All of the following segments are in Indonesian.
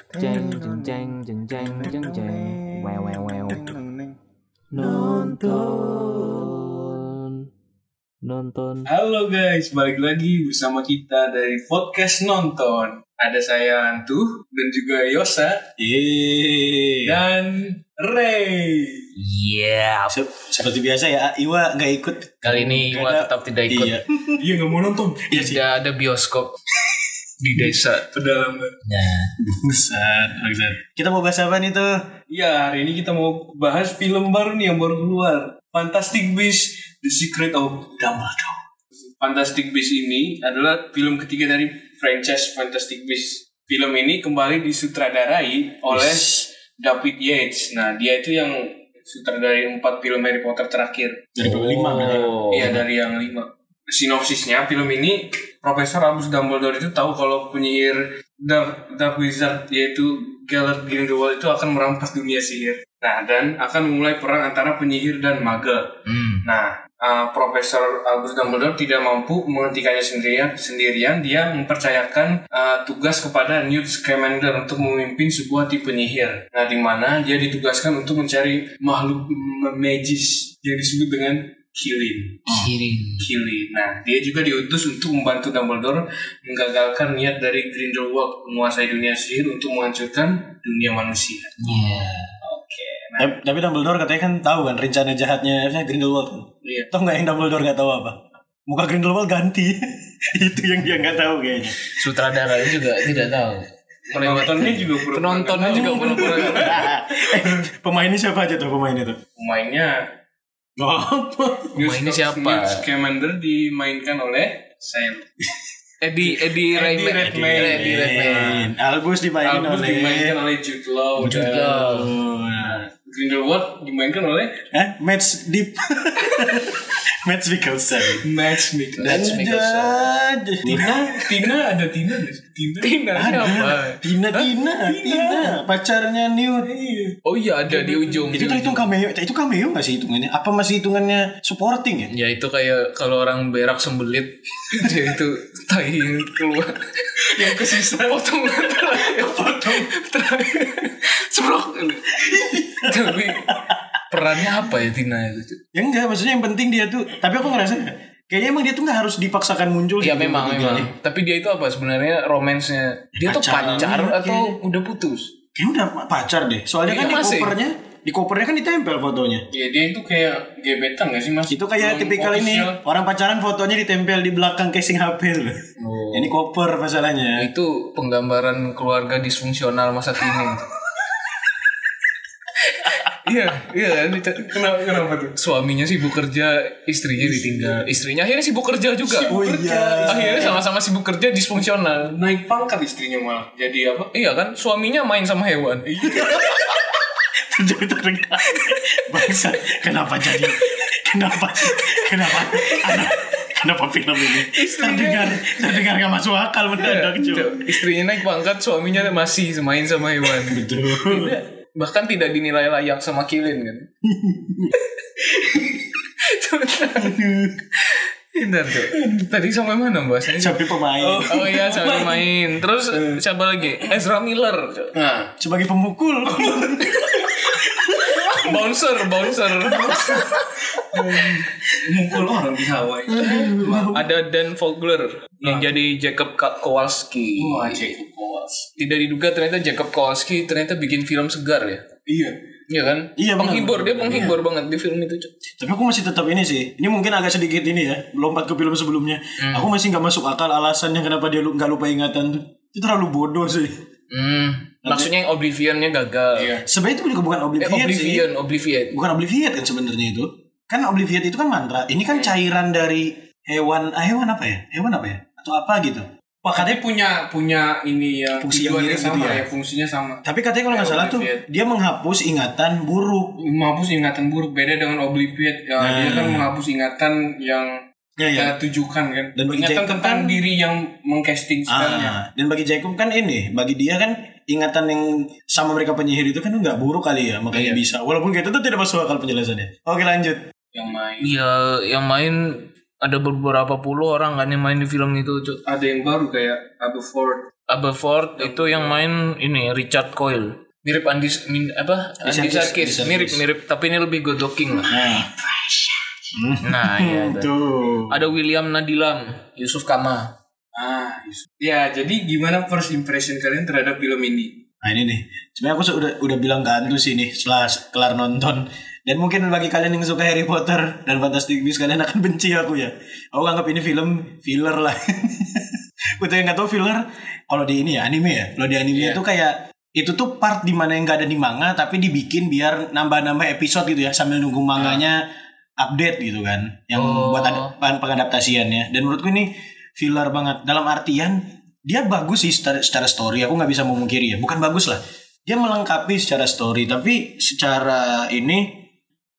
jeng jeng jeng jeng jeng jeng jeng wow wow wow nonton nonton Halo guys, balik lagi bersama kita dari podcast nonton. Ada saya Antu dan juga Yosa Yeay. dan Ray. yeah Se- seperti biasa ya, Iwa nggak ikut. Kali ini Iwa ada- tetap tidak ikut. Iya. Iya nggak mau nonton. Iya sih. Tidak ada bioskop di desa. Pedalaman. Nah, Bangsat, bangsat. Kita mau bahas apa nih tuh? Ya hari ini kita mau bahas film baru nih yang baru keluar. Fantastic Beasts: The Secret of Dumbledore. Fantastic Beasts ini adalah film ketiga dari franchise Fantastic Beasts. Film ini kembali disutradarai oleh David Yates. Nah, dia itu yang sutradari empat film Harry Potter terakhir. Dari oh. lima. Oh. Iya dari yang lima. Sinopsisnya film ini Profesor Albus Dumbledore itu tahu kalau penyihir Dark, Dark Wizard yaitu Gellert Grindelwald itu akan merampas dunia sihir. Nah dan akan memulai perang antara penyihir dan maga. Hmm. Nah uh, Profesor Albus Dumbledore tidak mampu menghentikannya sendirian. Sendirian dia mempercayakan uh, tugas kepada Newt Scamander untuk memimpin sebuah tim penyihir. Nah di mana dia ditugaskan untuk mencari makhluk magis yang disebut dengan Kilin. Kirin. Kilin. Nah, dia juga diutus untuk membantu Dumbledore menggagalkan niat dari Grindelwald menguasai dunia sihir untuk menghancurkan dunia manusia. Iya. Oke. Nah, Tapi, tapi Dumbledore katanya kan tahu kan rencana jahatnya Grindelwald kan. iya. Tahu nggak yang Dumbledore nggak tahu apa? Muka Grindelwald ganti. Itu yang dia nggak tahu kayaknya. Sutradaranya juga tidak tahu. Penontonnya juga pura Penontonnya juga pura-pura. eh, pemainnya siapa aja tuh pemainnya tuh? Pemainnya Oh, apa? Pemainnya siapa? Newt Scamander dimainkan oleh Sam. Eddie Eddie Eddie Redmayne. Redmayne. Eddie Redmayne. Albus dimainin Albus oleh dimainkan oleh Jude Law. Jude Law. Oh, nah. Grindelwald dimainkan oleh Eh, Match Deep. Match Mikkelsen. Mads Mikkelsen. Mads Mikkelsen. Jadi- Tina, Tina ada Tina? Tina. Tina siapa? Tina, Tina, Tina, pacarnya Newt. Oh iya ada di ujung. Itu itu cameo, itu cameo nggak sih hitungannya? Apa masih hitungannya supporting ya? Ya itu kayak kalau orang berak sembelit dia itu tai keluar yang kesisa potong terakhir potong terakhir sebrok tapi perannya apa ya Tina itu Ya enggak, maksudnya yang penting dia tuh. Tapi aku ngerasa kayaknya emang dia tuh nggak harus dipaksakan muncul. ya gitu memang memang tapi dia itu apa sebenarnya romansnya dia tuh Pacaran, pacar iya, atau kayaknya. udah putus Kayaknya udah pacar deh. Soalnya kan Iya, di kopernya, di kopernya kan ditempel fotonya. Ya dia itu kayak gebetan gak sih mas? Itu kayak Belum tipikal ini orang pacaran fotonya ditempel di belakang casing HP loh. oh. Ini koper masalahnya. itu penggambaran keluarga disfungsional masa kini iya iya kan Kenapa, kenapa tuh? suaminya sibuk kerja istrinya ditinggal istrinya akhirnya sibuk kerja juga Oh iya. akhirnya sama-sama sibuk kerja disfungsional Naik pangkat istrinya malah. Jadi apa? iya kan suaminya main sama hewan Jadi terdengar bangsa. Kenapa jadi? Kenapa? Kenapa? Anak, kenapa film ini terdengar terdengar gak masuk akal mendadak cuy. istrinya naik pangkat suaminya masih main sama hewan Betul. Bahkan tidak dinilai layak sama kilin kan Bentar tuh. Tadi sampai mana bahasanya? Sampai pemain Oh iya sampai main. Terus siapa lagi? Ezra Miller. Nah, sebagai pemukul. Bouncer, bouncer. mukul orang di Hawaii. Ada Dan Fogler yang jadi Jacob Kowalski. Wah, Jacob Kowals. Tidak diduga ternyata Jacob Kowalski ternyata bikin film segar ya. Iya. Iya kan? Iya. Penghibur dia penghibur banget di film itu. Tapi aku masih tetap ini sih. Ini mungkin agak sedikit ini ya. Lompat ke film sebelumnya. Aku masih nggak masuk akal alasannya kenapa dia nggak lupa ingatan. Itu terlalu bodoh sih. Hmm, maksudnya yang Oblivionnya gagal. Iya. Sebenarnya itu juga bukan Eh, obliviate sih. Oblivion, Oblivion. Bukan obliviate kan sebenarnya itu. Kan obliviate itu kan mantra. Ini kan cairan dari hewan. Ah, hewan apa ya? Hewan apa ya? Atau apa gitu. Wah, katanya punya punya ini ya Fungsi yang gitu sama ya? ya. fungsinya sama. Tapi katanya kalau nggak salah tuh dia menghapus ingatan buruk. Menghapus ingatan buruk beda dengan obliviate. Ya, Nah. Dia kan menghapus ingatan yang Ya ya. kita tujukan kan. Dan bagi ingatan Jacob tentang kan- diri yang mengcasting sebenarnya. Ah, dan bagi Jacob kan ini, bagi dia kan ingatan yang sama mereka penyihir itu kan nggak buruk kali ya, makanya Iya. bisa. Walaupun kayak itu tuh tidak masuk akal penjelasannya. Oke lanjut. Yang main. Iya, yang main ada beberapa puluh orang kan yang main di film itu. Cuk. Ada yang baru kayak Abu Ford. Aberford itu yang main ini Richard Coyle. Mirip Andy min, apa? Serkis, Serkis. Andy Mirip mirip tapi ini lebih good looking lah. Nah, Nah, ada. tuh. Ada William Nadilam, Yusuf Kama. Ah, ya jadi gimana first impression kalian terhadap film ini? Nah ini nih, sebenarnya aku sudah udah bilang ke Antu sih nih setelah kelar nonton. Dan mungkin bagi kalian yang suka Harry Potter dan Fantastic Beasts kalian akan benci aku ya. Aku anggap ini film filler lah. Untuk yang nggak tahu filler, kalau di ini ya anime ya. Kalau di anime itu kayak itu tuh part di mana yang nggak ada di manga tapi dibikin biar nambah-nambah episode gitu ya sambil nunggu manganya update gitu kan yang Oh. buat pengadaptasiannya dan menurutku ini filler banget. Dalam artian dia bagus sih secara, secara story. Aku nggak bisa memungkiri ya. Bukan bagus lah. Dia melengkapi secara story tapi secara ini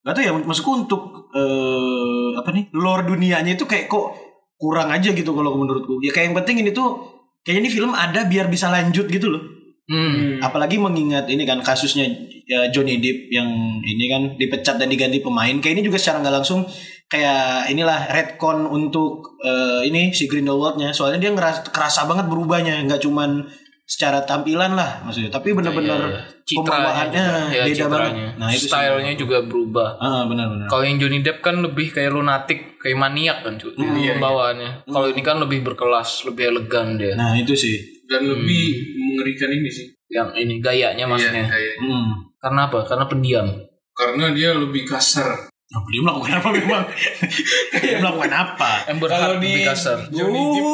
gak tau ya maksudku untuk eh, apa nih lore dunianya itu kayak kok kurang aja gitu kalau menurutku. Ya kayak yang penting ini tuh kayaknya ini film ada biar bisa lanjut gitu loh. Hmm. apalagi mengingat ini kan kasusnya ya, Johnny Depp yang ini kan dipecat dan diganti pemain. Kayak ini juga secara nggak langsung kayak inilah redcon untuk eh, ini si Grindelwaldnya soalnya dia ngeras kerasa banget berubahnya nggak cuman secara tampilan lah maksudnya tapi bener-bener Iya, iya. Citranya pembawaannya. Ya, beda citranya. banget nah itu. Stylenya juga berubah. ah benar-benar Kalau yang Johnny Depp kan lebih kayak lunatik, kayak maniak kan cuy. pembawaannya. Kalau ini kan lebih berkelas, lebih elegan dia. nah itu sih Dan lebih mengerikan ini sih. Yang ini gayanya maksudnya. Iya, kayak- hmm. Karena apa? Karena pendiam. Karena dia lebih kasar. Apa dia melakukan apa memang dia melakukan apa Amber Kalau Heard di kasar. Johnny Depp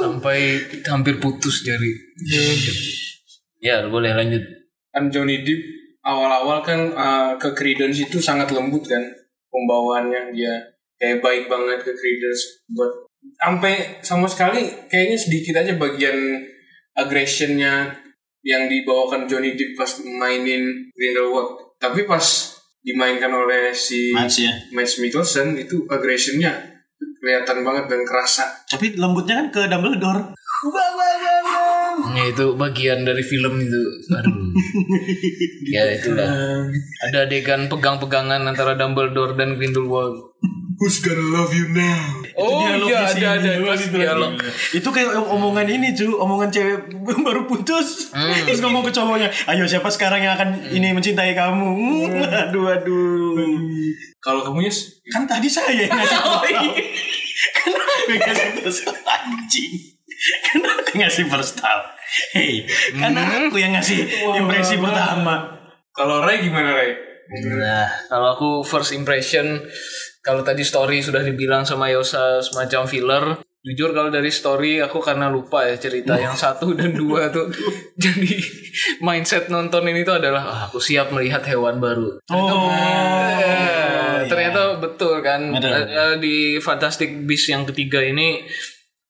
Sampai hampir putus jari. Ya, boleh lanjut. kan Johnny Depp awal-awal kan uh, ke Credence itu sangat lembut kan pembawaannya dia kayak baik banget ke Credence buat sampai sama sekali kayaknya sedikit aja bagian aggressionnya yang dibawakan Johnny Depp pas mainin Grindelwald tapi pas dimainkan oleh si Mats ya. Mads Mikkelsen itu aggressionnya kelihatan banget dan kerasa. Tapi lembutnya kan ke Dumbledore Ya, itu bagian dari film itu. Aduh. ya itulah. Ada adegan pegang-pegangan antara Dumbledore dan Grindelwald. Who's gonna love you now Oh iya ada ada itu dialog. Itu kayak omongan ini cu, omongan cewek baru putus. Terus ngomong ke cowoknya, ayo siapa sekarang yang akan ini mencintai kamu? Hmm, aduh aduh. kalau kamu Yus Kan tadi saya yang ngasih tahu. Kenapa yang ngasih first anjing? Kenapa yang ngasih first time? Hei, karena aku yang ngasih impresi pertama. kalau Ray gimana Ray? Nah, kalau aku first impression, kalau tadi story sudah dibilang sama Yosa semacam filler, jujur kalau dari story aku karena lupa ya cerita yang satu dan dua tuh. Jadi mindset nonton ini tuh adalah "Ah, aku siap melihat hewan baru. Oh, Eh, ternyata betul kan. Betul, Eh, eh, di Fantastic Beasts yang ketiga ini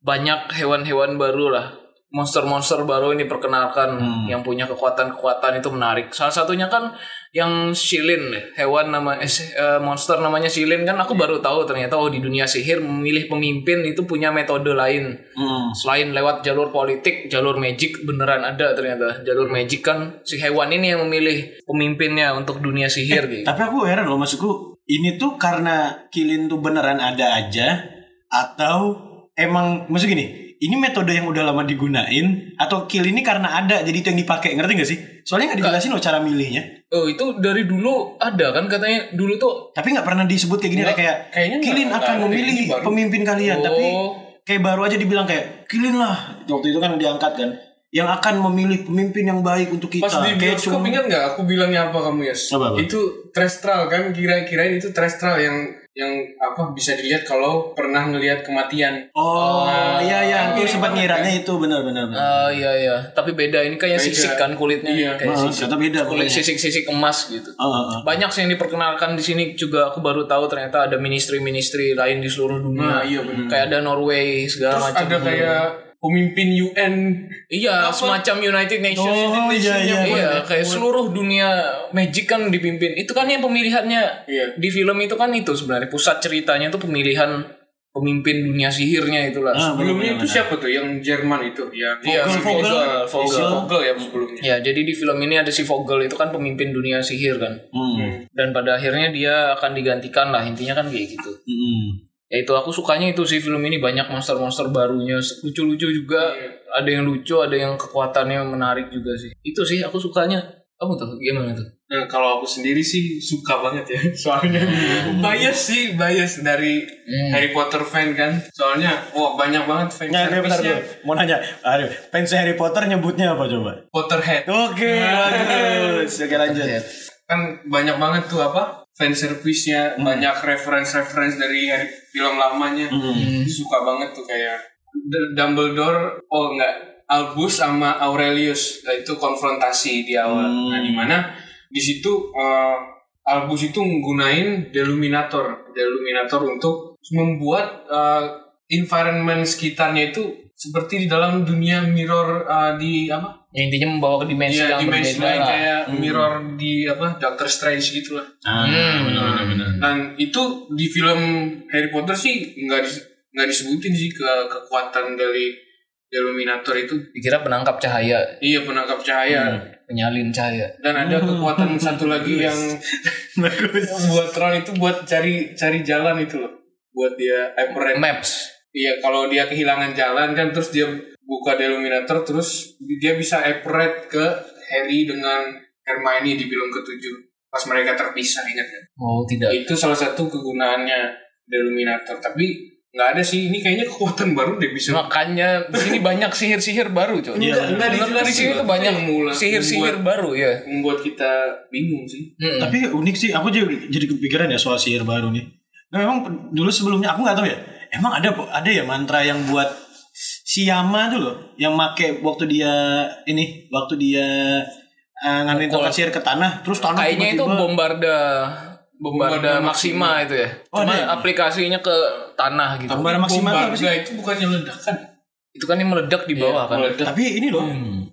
banyak hewan-hewan baru lah monster-monster baru ini perkenalkan yang punya kekuatan-kekuatan itu menarik salah satunya kan yang Shilin hewan nama eh, eh, monster namanya Shilin kan aku baru tahu ternyata oh di dunia sihir memilih pemimpin itu punya metode lain Hmm. selain lewat jalur politik, jalur magic beneran ada ternyata. Jalur magic kan si hewan ini yang memilih pemimpinnya untuk dunia sihir gitu. Tapi aku heran loh maksudku ini tuh karena kilin tuh beneran ada aja atau emang maksud gini ini metode yang udah lama digunain atau kill ini karena ada jadi itu yang dipakai ngerti gak sih? Soalnya nggak dijelasin loh cara milihnya. Oh itu dari dulu ada kan katanya dulu tuh Tapi nggak pernah disebut kayak gini Nggak, kayak kayaknya nggak akan deh, memilih baru. pemimpin kalian Oh. tapi kayak baru aja dibilang kayak kilin lah waktu itu kan diangkat kan yang akan memilih pemimpin yang baik untuk kita. Pas di bioskop ingat nggak aku bilangnya apa kamu ya? Apa, apa? Itu terrestrial kan kira-kira itu terrestrial yang yang apa bisa dilihat kalau pernah ngelihat kematian. Oh, iya iya, aku sempat ngiranya itu benar-benar. benar. Ah iya iya, tapi beda ini kayak Beda. sisik kan kulitnya Iya. kayak Oh, sisik. beda Kulit sisik-sisik emas gitu. Oh, oh, oh. Banyak sih yang diperkenalkan di sini juga aku baru tahu ternyata ada ministry-ministry lain di seluruh dunia. Nah, iya benar. Kayak ada Norway segala Terus macam. ada kayak pemimpin UN Iya, Apa? semacam United Nations. Oh, iya, iya, Iya, benar. kayak seluruh dunia magic kan dipimpin. Itu kan yang pemilihannya Iya. di film itu kan itu sebenarnya pusat ceritanya itu pemilihan pemimpin dunia sihirnya itulah. Ah, Sebelumnya itu siapa tuh yang Jerman itu? Ya, Iya, si Vogel. Vogel, Si Vogel. Vogel ya sebelumnya. Ya, jadi di film ini ada si Vogel itu kan pemimpin dunia sihir kan. Hmm. Dan pada akhirnya dia akan digantikan lah intinya kan kayak gitu. Hmm. Ya itu aku sukanya itu sih film ini banyak monster-monster barunya lucu-lucu juga ada yang lucu ada yang kekuatannya menarik juga sih itu sih aku sukanya kamu tuh gimana tuh Nah, kalau aku sendiri sih suka banget ya. Soalnya bias sih, bias dari Harry Potter fan kan. Soalnya wah banyak banget fan Nah, bentar service-nya. bro. Mau nanya, aduh, fans Harry Potter nyebutnya apa coba? Potterhead. Oke, bagus. Oke lanjut. Kan banyak banget tuh apa? Fan service-nya, banyak reference-reference dari Harry film lamanya. Suka banget tuh kayak D- Dumbledore oh enggak Albus sama Aurelius Nah, itu konfrontasi di awal. Nah, di mana di situ eh, Albus itu menggunain Deluminator, Deluminator untuk membuat eh, environment sekitarnya itu seperti di dalam dunia mirror eh, di apa? Yang intinya membawa ke dimensi Iya, yang dimensi berbeda lain lah kayak mirror di apa Doctor Strange gitu lah. Ah, benar benar benar. Dan itu di film Harry Potter sih nggak dis- nggak disebutin sih ke kekuatan dari Illuminator itu. dikira penangkap cahaya Iya penangkap cahaya. penyalin cahaya Dan ada kekuatan satu lagi yang Bagus. buat Ron itu buat cari cari jalan itu loh. Buat dia apparent. maps Iya kalau dia kehilangan jalan kan terus dia buka Deluminator terus dia bisa apparent ke Harry dengan Hermione di film ketujuh pas mereka terpisah ingat kan? oh tidak Itu salah satu kegunaannya Deluminator tapi nggak ada sih ini kayaknya kekuatan baru deh bisa makanya di sini banyak sihir-sihir baru coy Iya, nggak di sini tuh banyak sihir-sihir baru ya membuat kita bingung sih. Mm-mm. Tapi unik sih, aku juga jadi kepikiran ya soal sihir baru nih. Nah, memang dulu sebelumnya aku nggak tahu ya. Emang ada ada ya mantra yang buat si Yama tuh loh, yang make waktu dia ini, waktu dia uh, nganuin Pukul. tongkat sihir ke tanah, terus tanah kayaknya itu bombarda bombarda Bombarda maksima itu ya Oh, cuma ada ya? aplikasinya ke tanah gitu Bombarda sih? Bombarda itu bukannya ledakan. itu kan yang meledak di bawah kan Meledak. Tapi ini loh,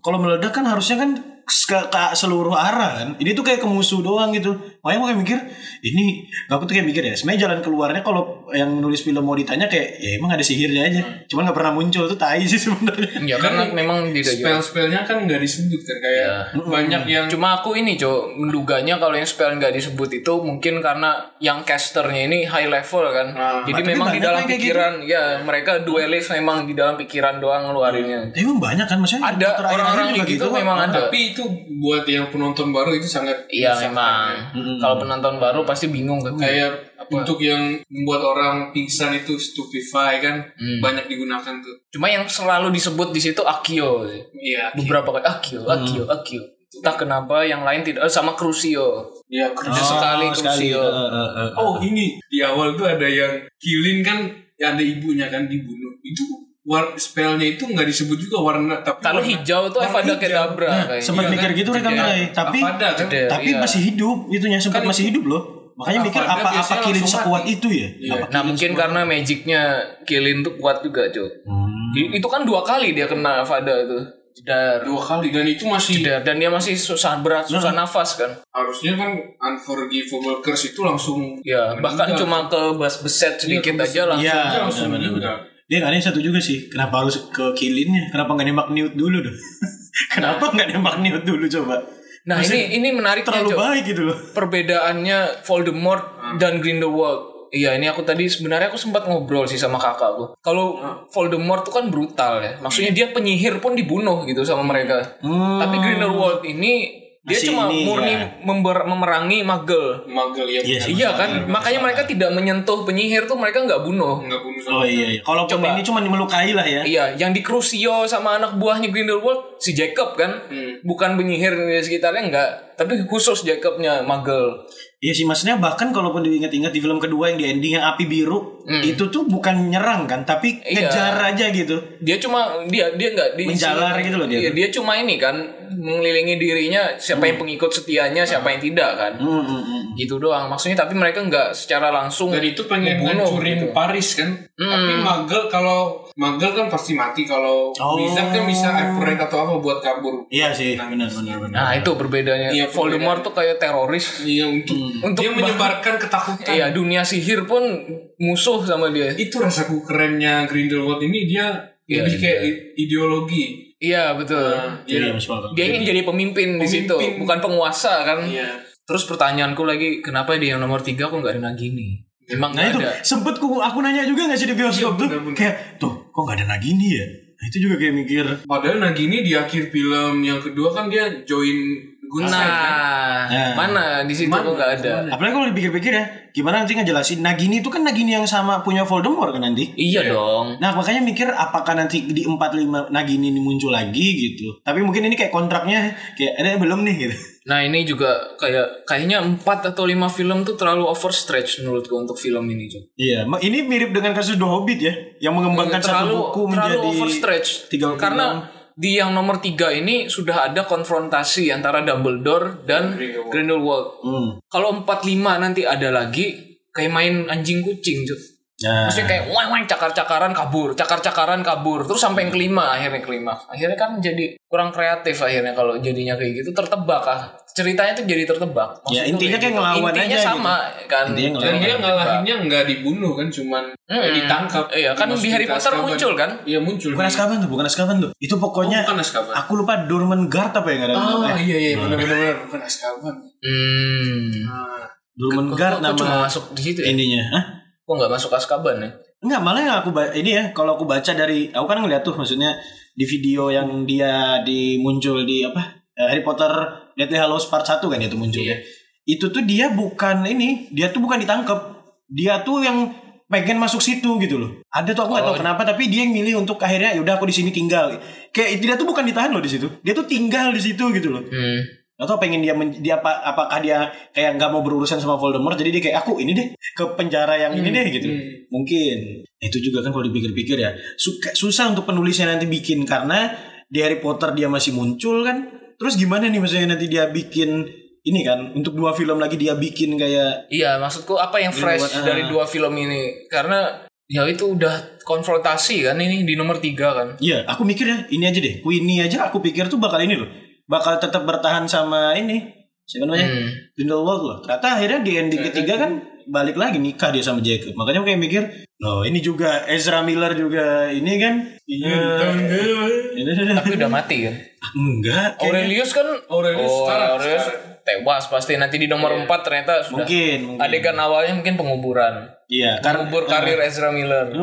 kalau meledak kan harusnya kan ke, ke seluruh arah kan. Ini tuh kayak ke musuh doang gitu. Makanya aku kayak mikir, ini aku tuh kayak mikir ya. Sebenarnya jalan keluarnya kalau yang nulis film mau ditanya kayak ya emang ada sihirnya aja. Cuman nggak pernah muncul tuh tai sih sebenarnya. ya karena memang tidak jelas Spell-spellnya kan nggak disebut kan kayak Iya. banyak yang Cuma aku ini cok menduganya kalau yang spell nggak disebut itu mungkin karena yang casternya ini high level kan. Nah, Jadi memang di dalam kayak pikiran ya mereka duelis memang di dalam pikiran doang ngeluarinnya. Tapi emang banyak kan maksudnya Ada orang-orang gitu kok. memang ada. tapi itu buat yang penonton baru itu sangat Iya memang. Ya. Kalau penonton baru pasti bingung kan. kayak untuk yang membuat orang pingsan itu stupefy kan Hmm. banyak digunakan tuh Cuma yang selalu disebut di situ Akio. sih. iya Beberapa kali Akio, Akio, Akio. Entah kenapa yang lain tidak eh, sama Crucio. iya kerja Oh, sekali sekali. Crucio. Eh, eh, eh. oh ini di awal tuh ada yang killing kan ya ada ibunya kan dibunuh itu war spellnya itu nggak disebut juga warna tapi Kalau hijau tuh Avada. Kedavra Nah, kayaknya. sempat Iya mikir kan? gitu mereka Jeda. mulai, tapi Avada kan tapi Iya. masih hidup itunya sempat Kan masih hidup loh. Makanya mikir Avada apa apa biasanya kilin sekuat mati. itu ya? Iya. Apa Nah mungkin karena magicnya Kilin tuh kuat juga cuy. Hmm. Itu kan dua kali dia kena Avada itu. Jedar. dua kali dan itu masih Jedar. Dan dia masih susah berat, susah nafas kan. harusnya kan unforgivable curse itu langsung Ya bahkan cuma ke bas beset sedikit aja langsung. Iya, Dia langsung benar, benar, meninggal. Dia kan yang satu juga sih. Kenapa harus ke killinnya? Kenapa nggak nembak Newt dulu dong? Kenapa nggak nembak Newt dulu coba? Nah ini ini menariknya Terlalu Cok. baik gitu loh. Perbedaannya Voldemort dan Grindelwald. Iya ini aku tadi sebenarnya aku sempat ngobrol sih sama kakakku. Kalau Voldemort tuh kan brutal ya. Maksudnya dia penyihir pun dibunuh gitu sama mereka. Hmm. Tapi Grindelwald ini dia Masih cuma ini, murni ya. member- memerangi magel. magel yang Iya sih. Iya kan, makanya mereka tidak menyentuh penyihir tuh mereka nggak bunuh. nggak bunuh Oh iya, iya. Kalau Coba. ini cuma melukai lah ya. Iya, yang di Crucio sama anak buahnya Grindelwald si Jacob kan, Hmm. bukan penyihir di sekitarnya enggak, tapi khusus Jacobnya magel. Iya sih maksudnya bahkan kalaupun diingat-ingat di film kedua yang di ending yang api biru itu tuh bukan nyerang kan tapi Hmm. Iya. ngejar aja gitu. Dia cuma dia dia nggak di Menjalar gitu loh dia. Iya, dia cuma ini kan mengelilingi dirinya siapa yang pengikut setianya, siapa yang tidak kan. Hmm, hmm, hmm. Gitu doang. Maksudnya tapi mereka nggak secara langsung dan itu pengen membunuh ngancurin gitu. Paris kan tapi magel kalau magel kan pasti mati kalau Oh. wizard kan bisa apparate atau apa buat kabur Iya sih, benar benar benar. Nah, itu perbedaannya. Iya, Voldemort tuh kayak teroris. iya untuk Untuk dia menyebarkan ketakutan Iya, dunia sihir pun musuh sama dia. itu rasaku kerennya Grindelwald ini dia Iya, lebih iya. kayak ideologi Iya, betul. Nah, Iya, dia masuk akal. Dia ingin jadi pemimpin, di situ, Pemimpin. bukan penguasa kan. iya Terus pertanyaanku lagi, kenapa dia yang nomor tiga kok nggak ada Nagini? Emang Nah itu ada. sempet ku, aku nanya juga gak sih di bioskop Iya, tuh bener-bener. kayak tuh kok gak ada Nagini ya? Nah, itu juga kayak mikir Padahal Nagini di akhir film yang kedua kan dia join. Nah, Nah. mana di situ kok nggak ada. apalagi kalau dipikir-pikir ya gimana nanti ngejelasin Nagini itu kan Nagini yang sama punya Voldemort kan nanti Iya dong. Nah makanya mikir apakah nanti di 45 Nagini ini muncul lagi gitu Tapi mungkin ini kayak kontraknya kayak ada belum nih gitu Nah ini juga kayak kayaknya 4 atau 5 film tuh terlalu overstretch menurutku untuk film ini Cok. Iya ma- ini mirip dengan kasus The Hobbit ya Yang mengembangkan satu terlalu buku terlalu menjadi overstretch. tiga film. Di yang nomor tiga ini sudah ada konfrontasi antara Dumbledore dan Grindelwald. Hmm. Kalau 45 nanti ada lagi kayak main anjing kucing. Nah, Maksudnya kayak wah wah cakar-cakaran kabur, cakar-cakaran kabur, terus sampai yang kelima akhirnya kelima. Akhirnya kan jadi kurang kreatif akhirnya kalau jadinya kayak gitu tertebak ah. Ceritanya tuh jadi tertebak. Ya, Maksudnya intinya kayak gitu. ngelawan Intinya aja sama kan. Intinya Dan ngelawan. dia ngalahinnya nggak dibunuh kan, cuman eh, Hmm. ditangkap. Iya, kan di Harry Potter Azkaban. muncul kan? Iya muncul. bukan Azkaban tuh, bukan Azkaban tuh Itu pokoknya Oh, bukan Azkaban. Aku lupa Dorman Guard apa ya nggak ada Ah Eh, iya iya benar benar benar bukan Azkaban. Hmm. Nah, Dorman Kok- Guard kok- kok cuma nama masuk di situ ya? ininya Hah? Kok nggak masuk Azkaban ya? Enggak, malah yang aku ini ya, kalau aku baca dari aku kan ngeliat tuh maksudnya di video yang dia di muncul di apa? eh, Harry Potter Deathly Hallows Part 1 kan itu muncul ya. Itu tuh dia bukan ini, dia tuh bukan ditangkap. Dia tuh yang pengen masuk situ gitu loh. Ada tuh aku nggak tahu kenapa tapi dia yang milih untuk akhirnya yaudah aku di sini tinggal. Kayak dia tuh bukan ditahan loh di situ. Dia tuh tinggal di situ gitu loh. Hmm. Atau pengen dia, dia apa apakah dia kayak nggak mau berurusan sama Voldemort jadi dia kayak aku ini deh ke penjara yang ini deh gitu. Mungkin itu juga kan kalau dipikir-pikir ya suka, susah untuk penulisnya nanti bikin karena di Harry Potter dia masih muncul kan. Terus gimana nih misalnya nanti dia bikin ini kan untuk dua film lagi dia bikin kayak Iya, maksudku apa yang fresh Grindelwald, ah. dari dua film ini? Karena ya itu udah konfrontasi kan ini di nomor tiga kan. Iya, aku mikir ya ini aja deh. Queenie aja aku pikir tuh bakal ini loh. Bakal tetap bertahan sama ini. Siapa namanya? Hmm. Grindelwald loh. Ternyata akhirnya di ending ketiga kan balik lagi nikah dia sama Jacob. Makanya aku kayak mikir, loh ini juga Ezra Miller juga ini kan. Iya. Ini Tapi udah mati kan. enggak. kayaknya. Aurelius kan Aurelius oh, sekarang, Aurelius tewas pasti nanti di nomor empat ternyata sudah Mungkin, mungkin. adegan awalnya mungkin penguburan. Iya, karena Pengubur karir Ezra Miller.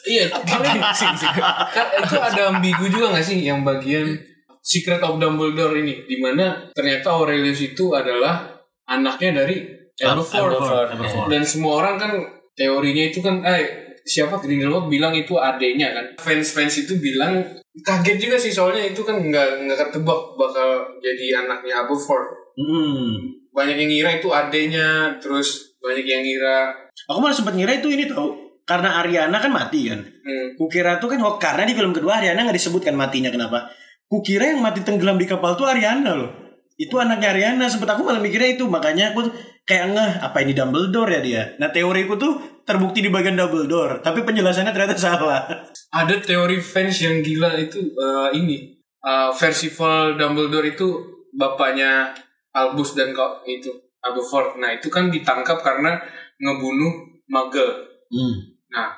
Iya, kan itu ada ambigu juga gak sih yang bagian Secret of Dumbledore ini, di mana ternyata Aurelius itu adalah anaknya dari. Aberforth, Aberforth. Dan semua orang kan teorinya itu kan, eh siapa Grindelwald bilang itu adenya kan. Fans-fans itu bilang kaget juga sih soalnya itu kan nggak nggak ketebak bakal jadi anaknya Aberforth. Hmm. Banyak yang ngira itu adenya, terus banyak yang ngira Aku malah sempat ngira itu ini tau. Karena Ariana kan mati kan. hmm, Kukira tuh kan oh, karena di film kedua Ariana nggak disebutkan matinya kenapa. Kukira yang mati tenggelam di kapal tuh Ariana loh. Itu anaknya Ariana. Sempet aku malah mikirnya itu. Makanya aku kayak ngeh apa ini Dumbledore ya dia. Nah teoriku tuh terbukti di bagian Dumbledore. Tapi penjelasannya ternyata salah. ada teori fans yang gila itu eh, ini Eh, Percival Dumbledore itu bapaknya Albus dan kok itu Aberforth. Nah itu kan ditangkap karena ngebunuh Muggle. Hmm. Nah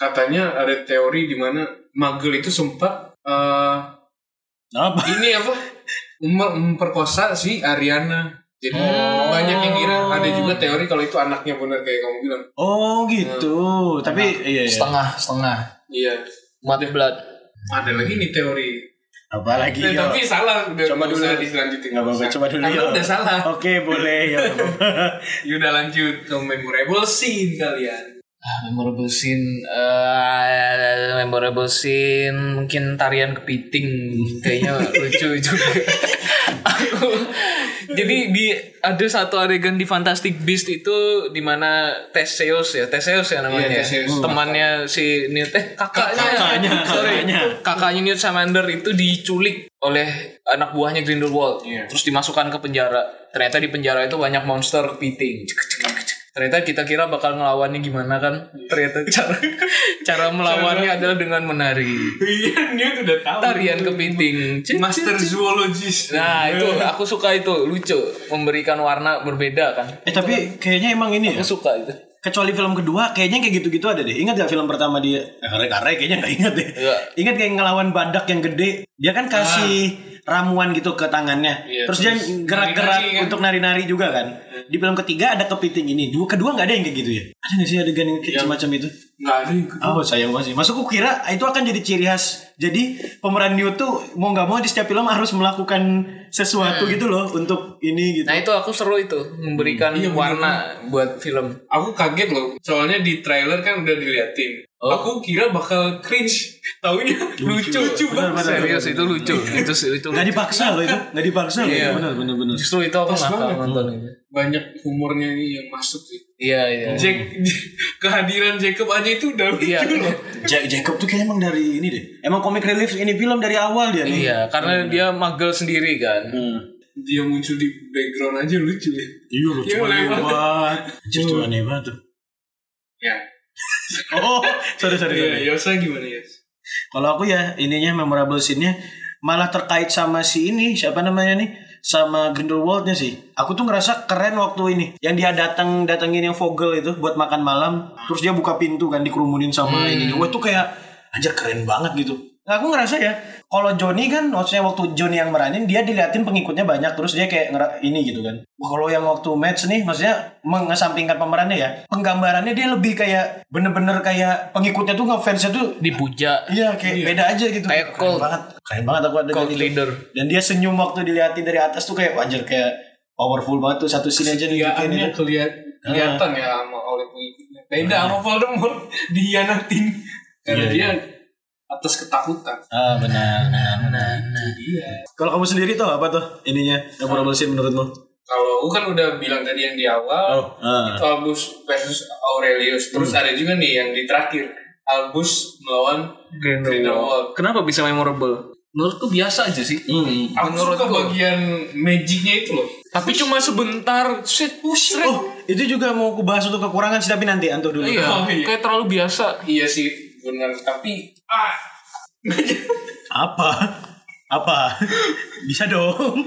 katanya ada teori di mana Muggle itu sempat eh, Apa? ini apa mem- memperkosa si Ariana. Jadi Oh. banyak yang kira ada juga teori kalau itu anaknya benar kayak kamu bilang. Oh gitu. Tapi iya, iya. Setengah, setengah. Iya. Mati blood. Ada lagi nih teori. Apa lagi? Eh, yo? tapi salah udah Coba dulu. usah diselanjutin Nggak apa-apa, coba dulu, Karena yo. udah salah Oke boleh ya. Yaudah lanjut ke memorable scene kalian Ah, memorable scene eh memorable scene mungkin tarian kepiting kayaknya lucu juga aku jadi di ada satu adegan di Fantastic Beast itu di mana Theseus ya Theseus ya namanya Iya, Theseus. temannya si Newt eh kakaknya Kakaknya, sorry kakaknya. kakaknya Newt Scamander itu diculik oleh anak buahnya Grindelwald Iya. terus dimasukkan ke penjara ternyata di penjara itu banyak monster kepiting Cek, cek, cek, cek. Ternyata kita kira bakal ngelawannya gimana kan? Ternyata cara cara melawannya adalah dengan menari. Iya dia udah tahu. Tarian kepiting. Master zoologist nah itu aku suka itu. Lucu. Memberikan warna berbeda kan. Eh tapi kayaknya emang ini ya. aku suka itu. Kecuali film kedua kayaknya kayak gitu-gitu ada deh. Ingat gak film pertama dia? Eh, Kare kare kayaknya gak ingat deh. Iya. Ingat kayak ngelawan badak yang gede. Dia kan kasih ramuan gitu ke tangannya. Iya, terus, dia terus gerak-gerak nari-nari kan. untuk nari-nari juga kan. Di film ketiga ada kepiting ini. Dua kedua nggak ada yang kayak gitu ya? Ada nggak sih adegan yang kayak semacam itu? Nggak ada yang Oh sayang banget sih. Masuk kira itu akan jadi ciri khas. Jadi pemeran Newt tuh mau nggak mau di setiap film harus melakukan sesuatu gitu loh untuk ini gitu. Nah itu aku seru itu memberikan Iya, bener. warna buat film. Aku kaget loh, soalnya di trailer kan udah diliatin. Oh. Aku kira bakal cringe, taunya lucu lucu banget. Serius itu lucu. itu itu Nggak lucu. dipaksa loh itu, nggak dipaksa loh. Iya. Benar benar benar. Justru itu aku Pas nakal nonton itu. Banyak humornya ini yang masuk sih. Iya iya. Jack, kehadiran Jacob aja itu udah lucu Iya. loh. Ja- Jacob tuh kayak emang dari ini deh. Emang komik relief ini film dari awal dia nih. Iya, karena dia magel sendiri kan. Hmm. Dia muncul di background aja lucu ya. Iya lewat. lewat. Just tuh aneh banget tuh. Ya. Oh, sorry sorry. Iya, sorry. Yosa gimana ya? Kalau aku ya ininya memorable scene-nya malah terkait sama si ini siapa namanya nih sama Grindelwald-nya sih. Aku tuh ngerasa keren waktu ini. Yang dia datang datengin yang Vogel itu buat makan malam, terus dia buka pintu kan dikerumunin sama ini. Wah, itu kayak anjir keren banget gitu. Nah, aku ngerasa ya, kalau Johnny kan maksudnya waktu Johnny yang meranin dia diliatin pengikutnya banyak terus dia kayak ngera- ini gitu kan. Kalau yang waktu match nih maksudnya mengesampingkan pemerannya ya, penggambarannya dia lebih kayak bener-bener kayak pengikutnya tuh ngefansnya tuh Dipuja. Iya kayak beda aja gitu. Kayak keren banget. Keren banget aku ada Cult leader. Dan dia senyum waktu diliatin dari atas tuh kayak wajar kayak powerful banget tuh satu scene aja nih Kelihatannya kelihat kelihatan ya sama oleh pengikutnya. Beda sama Voldemort dihianatin karena Iya, dia atas ketakutan. Ah benar benar benar. Iya. Kalau kamu sendiri tuh apa tuh ininya memorable scene menurutmu? Kalau aku kan udah bilang tadi yang di awal Oh, ah. itu Albus versus Aurelius. Terus ada juga nih yang di terakhir Albus melawan Grindelwald. Kenapa bisa memorable? Menurutku biasa aja sih. Hmm. Aku suka Menurutku. bagian magicnya itu loh. Tapi cuma sebentar. Set, set. Oh, itu juga mau aku bahas untuk kekurangan sih tapi nanti Anto dulu. Iya, Oh, iya. kayak terlalu biasa. Iya sih benar tapi ah Apa? Apa? Bisa dong.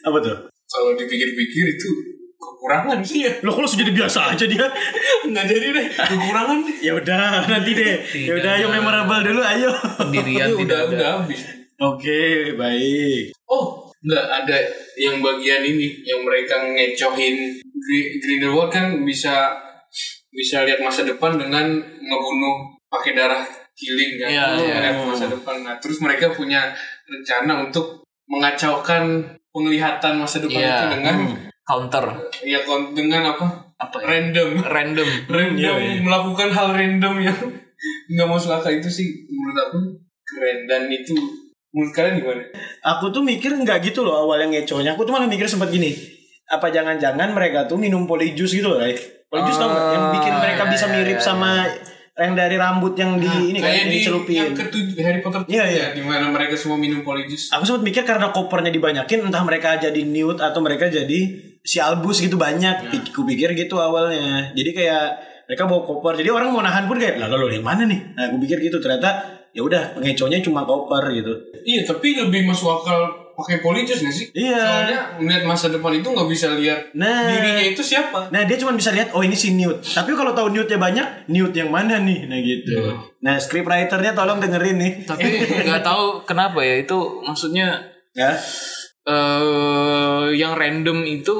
Apa tuh? kalau dipikir-pikir itu kekurangan sih ya. Lo kalau jadi biasa aja dia. Nggak jadi deh kekurangan deh. Ya udah, nanti deh. Ya udah, ayo memorable dulu, ayo. Pendirian udah ada. udah habis. Oke, baik. Oh, nggak ada yang bagian ini yang mereka ngecohin Gri- Grindelwald kan bisa bisa lihat masa depan dengan ngebunuh pakai darah killing kan. Iya, Bisa iya. lihat masa depan. Nah, terus mereka punya rencana untuk mengacaukan penglihatan masa depan Iya. itu dengan Counter. ya dengan apa? Apa ya? Random. Random. Random Iya, iya. melakukan hal random yang nggak masuk akal itu sih menurut aku keren dan itu menurut kalian gimana? Aku tuh mikir nggak gitu loh awalnya ngeconya. Aku tuh malah mikir sempat gini. Apa jangan-jangan mereka tuh minum polyjuice gitu loh, right? Polyjuice tau nggak? Yang bikin mereka ya, bisa ya, mirip ya, sama yang dari rambut yang di ini kan, kayak yang di dicelupin. yang ketujuh Harry Potter Iya, iya. ya, di mana mereka semua minum polyjuice. Aku sempat mikir karena kopernya dibanyakin, entah mereka jadi Newt atau mereka jadi si Albus gitu banyak. Aku pikir gitu awalnya. Jadi kayak mereka bawa koper. Jadi orang mau nahan pun kayak, lah lo yang mana nih? Nah, aku pikir gitu. Ternyata ya udah pengeconya cuma koper gitu. Iya, tapi lebih masuk akal pakai polyjuice nggak sih? Iya. Soalnya melihat masa depan itu nggak bisa lihat Nah. dirinya itu siapa. Nah dia cuma bisa lihat oh ini si Newt. Tapi kalau tahu Newtnya banyak, Newt yang mana nih? Nah gitu. Nah scriptwriternya tolong dengerin nih. Tapi nggak tahu kenapa ya itu maksudnya Ya. eh yang random itu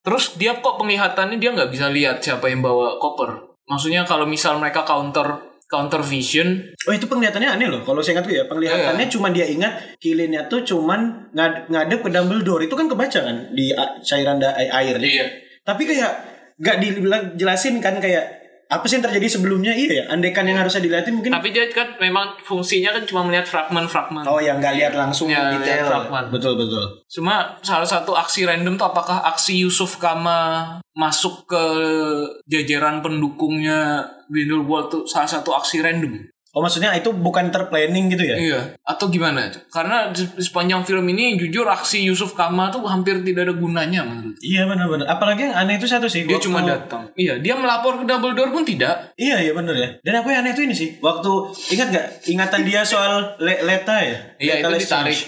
terus dia kok penglihatannya dia nggak bisa lihat siapa yang bawa koper. Maksudnya kalau misal mereka counter counter vision Oh itu penglihatannya aneh loh. Kalau saya ingatku ya penglihatannya cuma dia ingat kilinnya tuh cuman ngad ngadep ke Dumbledore itu kan kebaca kan di cairan da- air. Iya. Tapi kayak nggak dibilang jelasin kan kayak apa sih yang terjadi sebelumnya iya ya. Andekan yang harusnya dilihatin mungkin. tapi dia kan memang fungsinya kan cuma melihat fragmen-fragmen. Oh yang nggak lihat langsung Ya, detail. fragmen. Betul betul. Cuma salah satu aksi random tuh apakah aksi Yusuf Kama masuk ke jajaran pendukungnya Grindelwald tuh salah satu aksi random. Oh maksudnya itu bukan terplanning gitu ya? Iya. Atau gimana? Karena sepanjang film ini jujur aksi Yusuf Kama tuh hampir tidak ada gunanya menurut. Iya benar-benar. Apalagi yang aneh itu satu sih. Dia waktu- cuma datang. Iya, dia melapor ke Dumbledore pun tidak. Iya iya bener ya. Dan aku yang aneh itu ini sih. Waktu ingat nggak ingatan dia soal le- Leta ya? Iya, Leta itu ditarik.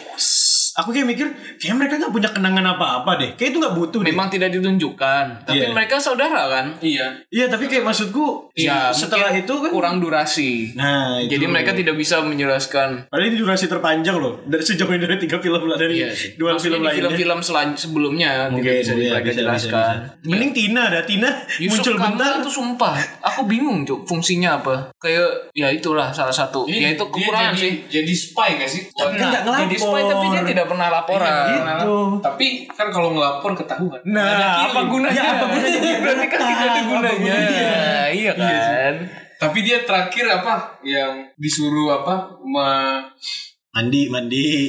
Aku kayak mikir kayak mereka nggak punya kenangan apa-apa deh kayak itu nggak butuh deh Memang tidak ditunjukkan, tapi Iya. mereka saudara kan? Iya. iya tapi kayak maksudku Ya, setelah itu kan kurang durasi. nah itu. Jadi mereka tidak bisa menjelaskan Padahal ini durasi terpanjang loh dari sejauh ini dari tiga film lah dari Iya sih. dua Maksudnya film lainnya film-film selan- sebelumnya Mungkin, tidak bisa iya, mereka bisa, bisa, jelaskan. bisa. Mending Tina dah Tina Yusuf muncul Kalla bentar tuh sumpah, aku bingung cuk fungsinya apa. Kayak ya itulah salah satu. ya itu dia kekurangan jadi, sih. Jadi spy gak sih? Tapi kan nggak ngelapor. jadi spy tapi dia tidak pernah laporan. gitu. Tapi kan kalau ngelapor ketahuan. Nah, Ada Apa gunanya? Ya, apa gunanya dia Berarti kan tidak ada gunanya. gunanya? Iya kan. Tapi dia terakhir apa yang disuruh apa me- mandi mandi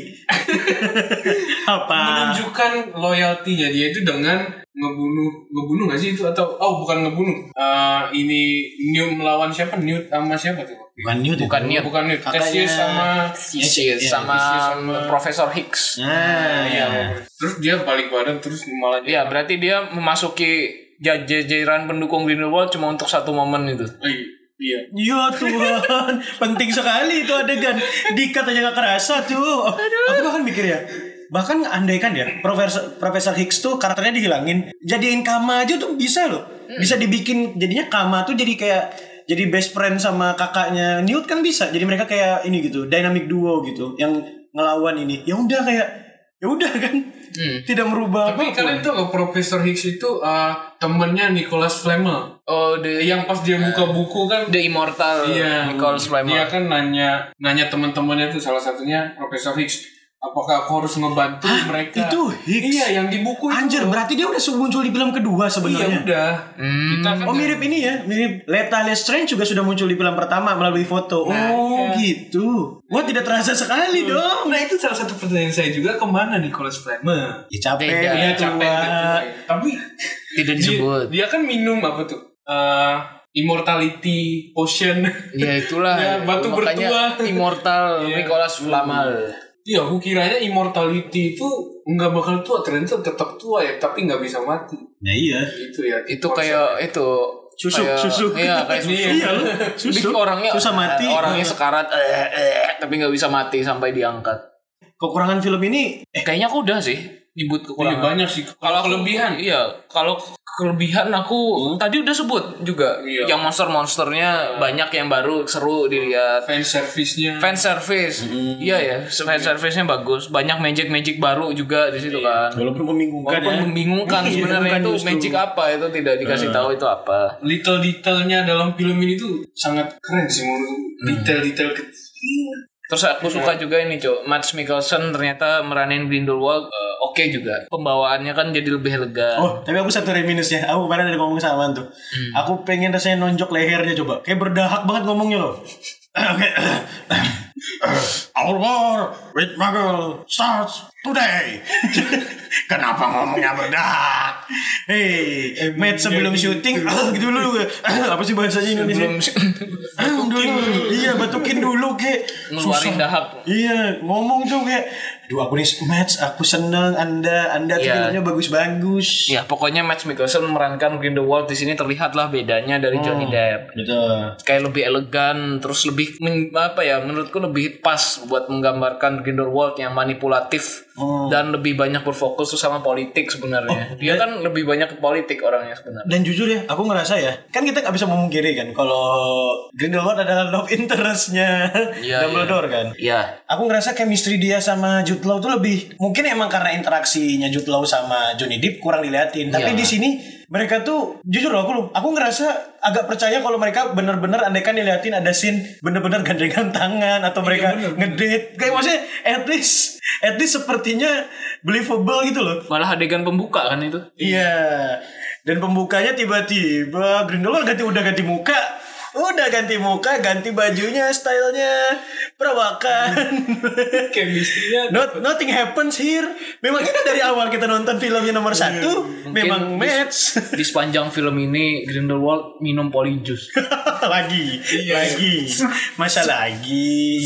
apa menunjukkan loyaltinya dia itu dengan ngebunuh ngebunuh gak sih itu atau oh bukan ngebunuh Eh, ini Newt melawan siapa Newt sama siapa tuh bukan Newt itu. Bukan Newt. bukan Newt Theseus sama Theseus Iya, sama Theseus sama- Profesor Higgs. nah Iya. ya terus dia balik badan terus malah Iya, berarti dia memasuki jaj- jajaran pendukung Grindelwald cuma untuk satu momen itu. Oh, iya. Iya Ya Tuhan, penting sekali itu adegan. Dikat aja gak kerasa tuh. Aku bahkan mikir ya, bahkan andaikan ya, Profesor Profesor Higgs tuh karakternya dihilangin, jadiin Kama aja tuh bisa loh. Bisa dibikin jadinya Kama tuh jadi kayak jadi best friend sama kakaknya Newt kan bisa. Jadi mereka kayak ini gitu, dynamic duo gitu, yang ngelawan ini. Ya udah kayak ya udah kan. Tidak merubah tapi apa pun. kalian tuh kalau Profesor Higgs itu eh, temennya Nicholas Flamel Oh, the yang pas dia buka buku kan the immortal Iya, Nicholas Dia Flamel. kan nanya nanya teman-temannya tuh salah satunya Profesor Higgs. Apakah aku harus ngebantu mereka? itu Higgs? Iya, yang di buku itu. Anjir, berarti dia udah muncul di film kedua Iya sebenarnya. udah. Kita kan Oh mirip ini ya, mirip Lethal Strange juga sudah muncul di film pertama melalui foto. Nah, oh iya. gitu. Wah tidak terasa sekali dong. Nah itu salah satu pertanyaan saya juga ke mana Nicholas Flamel? Ya capek, udah Iya, capek tua. gitu. Tapi Tidak dia, disebut. dia kan minum apa tuh? Eh, immortality potion. Ya itulah. Ya, batu Makanya bertua. immortal Iya. Nicholas Flamel. Iya, aku kiranya immortality itu nggak bakal tua, ternyata tetap tua ya, tapi nggak bisa mati. Nah iya. Gitu ya. Itu kayak itu Susu, kayak, susu. Iya, kayak susu. Iya, loh. Susu. Jadi orangnya Susah mati. Orangnya sekarat eh, eh, tapi nggak bisa mati sampai diangkat. Kekurangan film ini eh Kayaknya aku udah sih nyebut Iya, kekurangan. banyak sih. Kalau kelebihan, Iya, kalau kelebihan aku tadi udah sebut juga. Iya. Yang monster-monsternya banyak yang baru seru dilihat. fan service-nya. Fan service. Iya ya, fan service-nya bagus. Banyak magic-magic baru juga di situ kan. walaupun membingungkan Walaupun ya. membingungkan Iya, sebenarnya itu justru. magic apa itu tidak dikasih tahu itu apa. little detailnya dalam film ini tuh sangat keren sih menurutku. Detail-detail kecil. Terus aku suka juga ini, Cok. Mads Mikkelsen ternyata meranin Grindelwald eh, oke juga. Pembawaannya kan jadi lebih lega. Oh, tapi aku satu minusnya. Aku kemarin ada ngomong sama tuh. Aku pengen rasanya nonjok lehernya coba. Kayak berdahak banget ngomongnya loh. Oke. Our war with Muggle starts today. Kenapa ngomongnya berdahak? Hei, Matt sebelum syuting gitu dulu. Apa sih bahasanya Indonesia? Belum dulu. Iya, batukin dulu kayak ngeluarin dahak. Iya, ngomong tuh kayak Aduh aku nih match, aku seneng Anda, Anda tuh Iya. filmnya bagus-bagus. Ya, pokoknya Mads Mikkelsen memerankan Grindelwald di sini terlihatlah bedanya dari Johnny Depp. Betul. Kayak lebih elegan, terus lebih apa ya? Menurutku lebih pas buat menggambarkan Grindelwald yang manipulatif dan lebih banyak berfokus tuh sama politik sebenarnya. Dia kan lebih banyak ke politik orangnya sebenarnya. Dan jujur ya, aku ngerasa ya, kan kita nggak bisa memungkiri kan kalau Grindelwald adalah love interestnya Iya, Dumbledore kan. Iya. Aku ngerasa chemistry dia sama Jude Law tuh lebih mungkin emang karena interaksinya Jude Law sama Johnny Depp kurang diliatin. Tapi Iya. di sini mereka tuh jujur loh, aku aku ngerasa agak percaya kalau mereka bener-bener andaikan diliatin ada scene bener-bener gandengan tangan atau mereka ngedate kayak maksudnya at least at least sepertinya believable gitu loh. Malah adegan pembuka kan itu. Iya. Dan pembukanya tiba-tiba Grindelwald ganti udah ganti muka. Udah ganti muka, ganti bajunya, stylenya perawakan. Chemistry-nya Not, nothing happens here. Memang kita dari awal kita nonton filmnya nomor satu, memang di- match. Di sepanjang film ini Grindelwald minum polyjuice. lagi, lagi, masa lagi.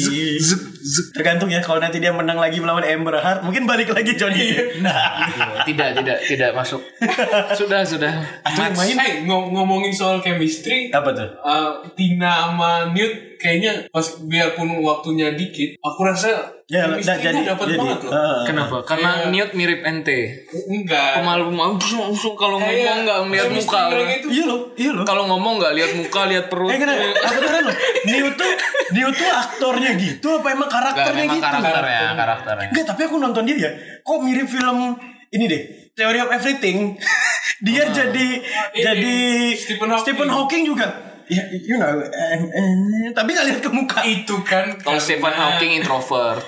Tergantung ya kalau nanti dia menang lagi melawan Amber Heard, mungkin balik lagi Johnny. Nah, tidak, tidak, tidak masuk. Sudah, sudah. atau main Eh, ngom- ngomongin soal chemistry, apa tuh? eh, Tina sama Newt kayaknya pas biarpun waktunya dikit, aku rasa Ya, chemistry-nya jadi dapat jadi. banget loh. ah. Kenapa? Karena Iya. Newt mirip ente. Enggak. Pemalu-pemalu langsung kalau ngomong Kayak nggak ngeliat chemistry muka. Iya loh, iya loh. Kalau ngomong nggak lihat muka, lihat perut. Eh kenapa? Aku beneran loh. Neo tuh Neo tuh aktornya gitu apa emang karakternya gitu? karakternya, karakternya. Enggak, tapi aku nonton dia ya. Kok mirip film ini deh. Theory of Everything. dia jadi Ini, jadi Stephen Hawking. Stephen Hawking juga. Ya, you know, eh, eh, tapi gak lihat ke muka. itu kan Kalau Stephen Hawking introvert.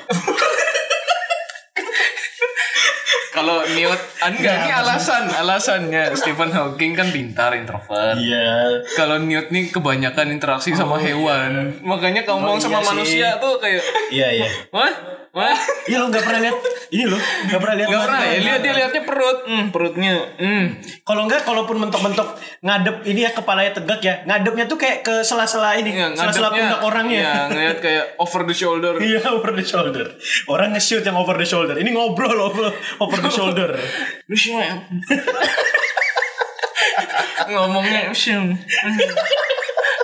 Kalau Newt, enggak ini alasan, alasannya Stephen Hawking kan pintar introvert. Iya. Kalau Newt nih kebanyakan interaksi sama hewan, makanya kalau ngomong Oh, sama iya sih. manusia tuh kayak, Iya, iya. wah, wah, Iya lo nggak pernah lihat ini loh, nggak pernah lihat. Gak pernah ya lihat dia lihatnya perut, hmm, perutnya, hmm. Kalau enggak, kalaupun mentok-mentok ngadep ini ya kepalanya tegak ya, ngadepnya tuh kayak ke sela-sela ini, Ya, sela-sela pundak orangnya. Iya, ngeliat kayak over the shoulder. Iya over the shoulder. Orang nge-shoot yang over the shoulder. Ini ngobrol over, over the shoulder. Ngomongnya shum.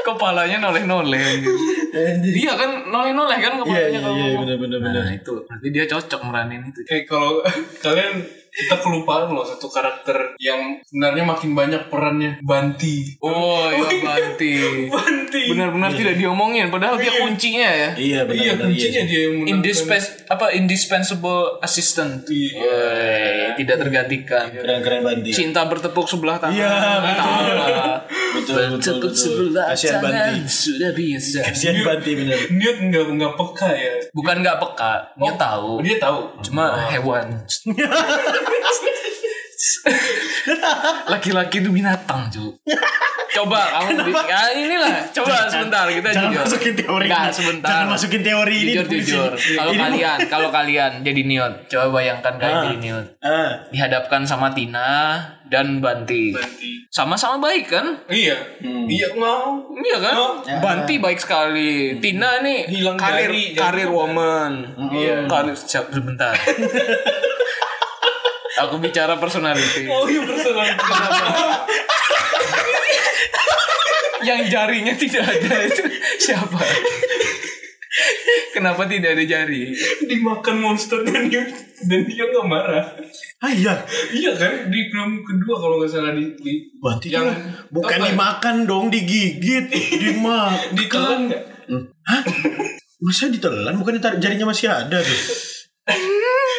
Kepalanya noleh-noleh Iya kan noleh-noleh kan Iya kepalanya iya kalau iya ngomong. benar benar benar. Nah itu berarti dia cocok meranin itu. Eh kalau kalian kita kelupaan loh satu karakter yang sebenarnya makin banyak perannya Banti. Oh iya Banti. Banti. Benar-benar tidak diomongin padahal dia kuncinya ya. Iya benar Iya benar. kuncinya dia yang. Indispens apa indispensable assistant. Iya. Woi, tidak tergantikan. Keren keren banti. Cinta bertepuk sebelah tangan. Iya, betul. Betul betul betul. sebelah Kasihan banti. sudah bisa. Kasihan banti benar. Newt nggak nggak peka ya. Bukan nggak peka, dia tahu. Dia tahu. Cuma hewan. Laki-laki itu binatang, cu. Coba kamu di, ya inilah, coba sebentar kita Jangan jujur. masukin teori. Enggak, ini. sebentar. Jangan masukin teori ini. Jujur di sini. jujur. Kalau Ini- kalian, kalau kalian jadi Niot, coba bayangkan kalian Ah. jadi Niot. Ah, Dihadapkan sama Tina dan Banti. Banti. Sama-sama baik kan? Iya. Iya mau. Iya kan? Oh. Banti baik sekali. Tina nih Hilang karir jari, jari karir woman. Iya. Karir siap sebentar. Aku bicara personality. Oh iya personal. Yang jarinya tidak ada itu siapa? Kenapa tidak ada jari? Dimakan monsternya Newt dan dia nggak marah. ah iya. Iya kan di film kedua kalau nggak salah di, di Banti yang yang bukan apa? dimakan dong, digigit, dimakan. ditelan nggak? Masa ditelan? Bukan tar- jarinya masih ada tuh.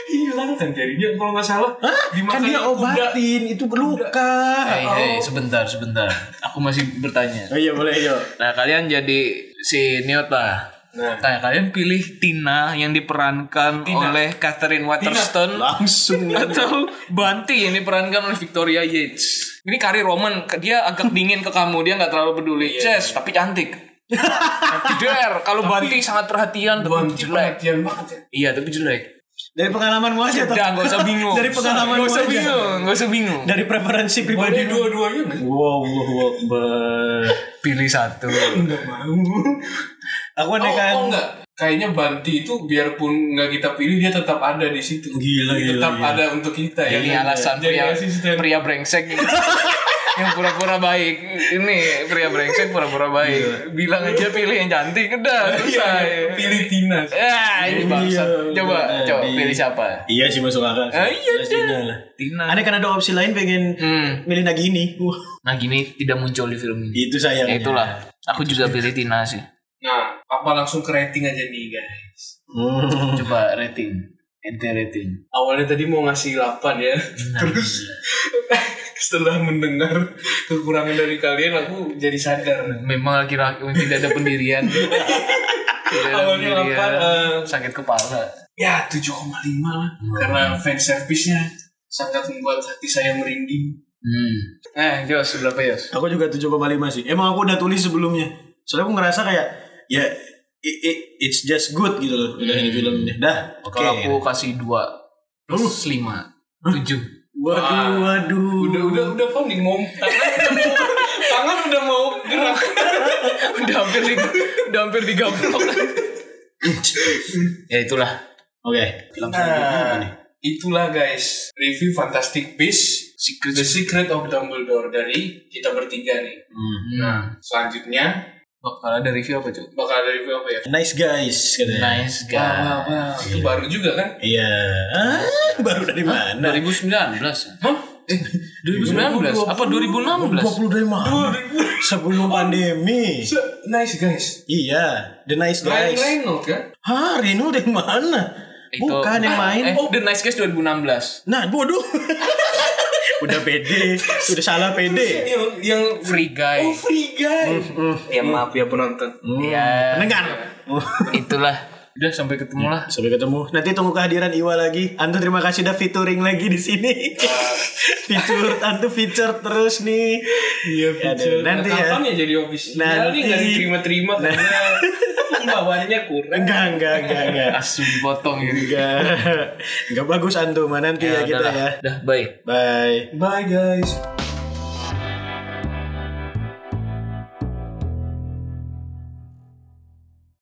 Hilang kan jarinya kalau nggak salah. Hah? Kan dia kuda. obatin, itu luka. Hei, hei, sebentar, sebentar. Aku masih bertanya. Oh iya boleh yuk. Nah, kalian jadi si Newt lah. Nah. Nah, kalian pilih Tina yang diperankan oleh Catherine Waterston Langsung atau Banti yang diperankan oleh Victoria Yates. Ini karir Roman, dia agak dingin ke kamu, dia nggak terlalu peduli. Ces, tapi cantik. Tidak, kalau Banti sangat perhatian tapi Banti jelek. perhatian banget ya. Iya, tapi jelek. Dari pengalamanmu aja toh. Udah, gak usah bingung. Dari pengalamanmu Gak usah aja. bingung, gak usah bingung. Dari preferensi pribadi dua-duanya? Wow, wow, wow. Pilih satu. Nggak mau. Aku Oh, andai kan oh enggak. Kayaknya Banti itu biarpun nggak kita pilih dia tetap ada di situ. Gila, gila, Tetap gila. ada untuk kita ya. Ini alasan Jadi pria asisten. pria brengsek gitu. yang pura-pura baik. Ini pria brengsek pura-pura baik. Bilang aja pilih yang cantik udah Iya, selesai. pilih Tina. Ya, ini bangsat. Iya, Coba, benar. coba Di- pilih siapa? Iya sih masuk akal. Ah, iya. Tina lah. Tina. Aneh kan ada opsi lain pengen Hmm. milih Nagini. Wah, Nah, gini tidak muncul di film ini. itu sayangnya. Ya itulah. Aku juga pilih Tina sih. Nah, apa langsung ke rating aja nih guys. Hmm. Coba rating. Ente rating. Awalnya tadi mau ngasih 8 ya. Nah, Terus setelah mendengar kekurangan dari kalian aku jadi sadar. Memang laki-laki tidak ada pendirian. tidak ada Awalnya pendirian. 8 eh, Sakit kepala. ya 7,5 lah. Karena fan service-nya sangat membuat hati saya merinding. Hmm. Eh, Jos, berapa Jos? Aku juga 7,5 sih. Emang aku udah tulis sebelumnya. Soalnya aku ngerasa kayak ya i- i- it's just good gitu loh. Udah ini film ini. Dah. Oke. Kalau aku kasih dua plus lima tujuh. Waduh, waduh. Udah udah udah panik mau tangan tangan udah mau gerak. udah hampir di, udah hampir digablok. ya itulah. Oke. Film selanjutnya apa nih? Nah, itulah guys review Fantastic Beasts The Secret of Dumbledore dari kita bertiga nih. Hmm. Nah, Selanjutnya Bakal ada review apa cuy? Bakal ada review apa ya? Nice guys katanya. Nice guy. Wah, wah, itu baru juga kan? Iya. Ah, baru dari mana? 2019 ya? Hah? Eh, 2019? Apa 2016? 20 dari mana? Sebelum pandemi. Nice guys. Iya, The Nice Ryan Guys. Reynolds kan? Hah, Reno dari mana? Bukan yang main. Eh, The Nice Guys 2016. Nah, bodoh. udah pede, udah salah pede. Yang yang Free Guy. oh free guy. Ya maaf ya penonton. Iya. Pendengar. Itulah. Udah sampai ketemu lah. Sampai ketemu. Nanti tunggu kehadiran Iwa lagi. Antu terima kasih udah featuring lagi di sini. feature, Antu feature terus nih. Iya, Nanti Nanti Kapan ya. ya jadi official? Nanti. Nanti nggak diterima-terima karena pembawaannya kurang. Enggak, enggak, enggak, enggak. Langsung potong ya. Enggak. Enggak bagus Antu mah nanti ya, kita udahlah. ya. Udah, bye. Bye. Bye guys.